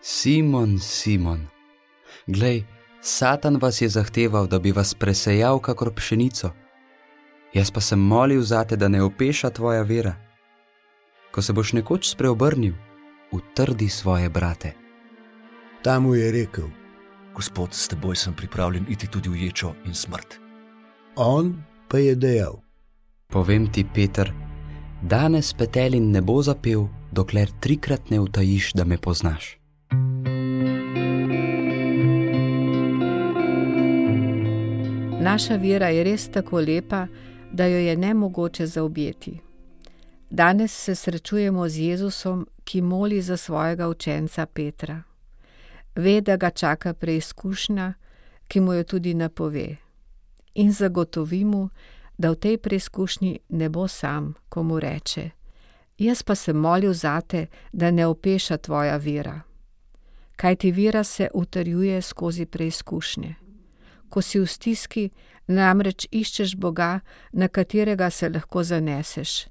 Simon, Simon, glej, Satan vas je zahteval, da bi vas presejal kakor pšenico. Jaz pa sem molil za te, da ne opeša tvoja vera. Ko se boš nekoč spreobrnil, utrdi svoje brate. Ta mu je rekel: Gospod, s teboj sem pripravljen iti tudi v ječo in smrt. On pa je dejal: Povem ti, Peter, danes petelin ne bo zapel, dokler trikrat ne utajiš, da me poznaš. Naša vera je res tako lepa, da jo je ne mogoče zaobjeti. Danes se srečujemo z Jezusom, ki moli za svojega učenca Petra. Ve, da ga čaka preizkušnja, ki mu jo tudi napove. In zagotovi mu, da v tej preizkušnji ne bo sam, ko mu reče: Jaz pa sem molil zate, da ne opeša tvoja vera. Kaj ti vera se utrjuje skozi preizkušnje. Ko si v stiski, namreč iščeš Boga, na katerega se lahko zaneseš.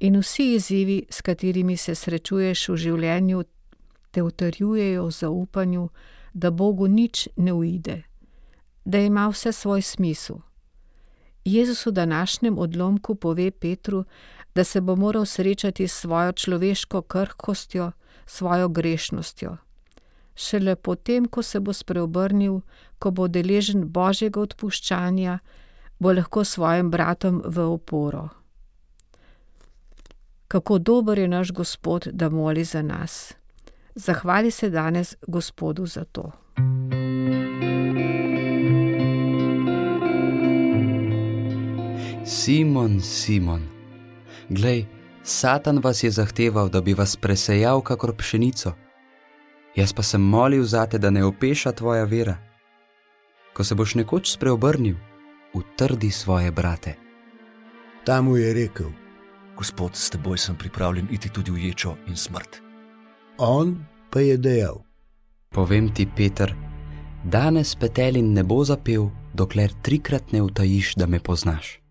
In vsi izzivi, s katerimi se srečuješ v življenju, te utrjujejo v zaupanju, da Bogu nič ne uide, da ima vse svoj smisel. Jezus v današnjem odlomku pove Petru, da se bo moral srečati s svojo človeško krhkostjo, svojo grešnostjo. Šele potem, ko se bo spreobrnil, ko bo deležen božjega odpuščanja, bo lahko svojim bratom v oporo. Kako dober je naš Gospod, da moli za nas. Zahvali se danes Gospodu za to. Simon, Simon, glej, Satan vas je zahteval, da bi vas presejal kakor pšenico. Jaz pa sem molil za te, da ne opeša tvoja vera. Ko se boš nekoč spreobrnil, utrdi svoje brate. Ta mu je rekel: Gospod, s teboj sem pripravljen iti tudi v ječo in smrt. On pa je dejal: Povem ti, Peter, danes petelin ne bo zapel, dokler trikrat ne utajiš, da me poznaš.